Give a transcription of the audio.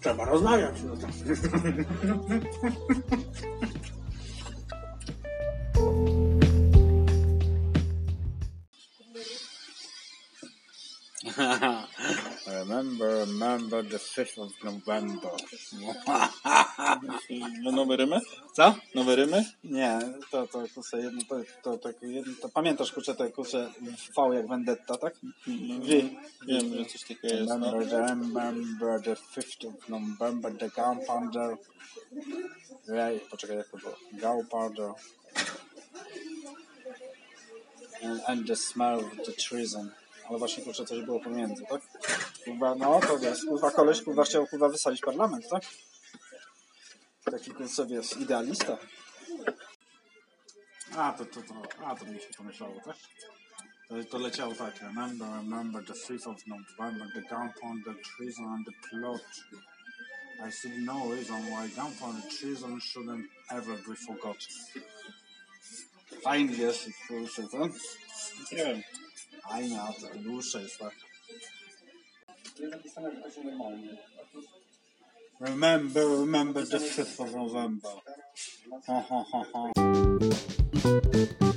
trzeba rozmawiać. No tak. remember, remember the 5th of November. No nowe rymy? Co? Nowe rymy? Nie, to, to, kurczę, jedno, to, to, to, jedno, to pamiętasz, kurczę, te, kurczę, V jak Vendetta, tak? Wi. Wiem, że coś takiego jest. No. Remember, the, remember the 5th of November, the gunpowder. Rej, poczekaj, jak to było? Gunpowder. And, and the smell of the treason. Ale właśnie, kurczę, coś było pomiędzy, tak? Kurwa, no to wiesz, kurwa, koleś, kurwa, chciał, kurwa, wysadzić parlament, tak? Taki, kurczę, wiesz, idealista. A, to, to, to, a, to mi się pomyślało, tak? To, to leciało tak. Remember, remember the 5th of November, the gunpoint, the treason and the plot. I see no reason why gunpowder treason shouldn't ever be forgotten. Fajny wierszyk, kurczę, co? Nie wiem. Fajny, a to, to dłuższe jest, tak? Remember, remember the 5th of November. Ha, ha, ha, ha.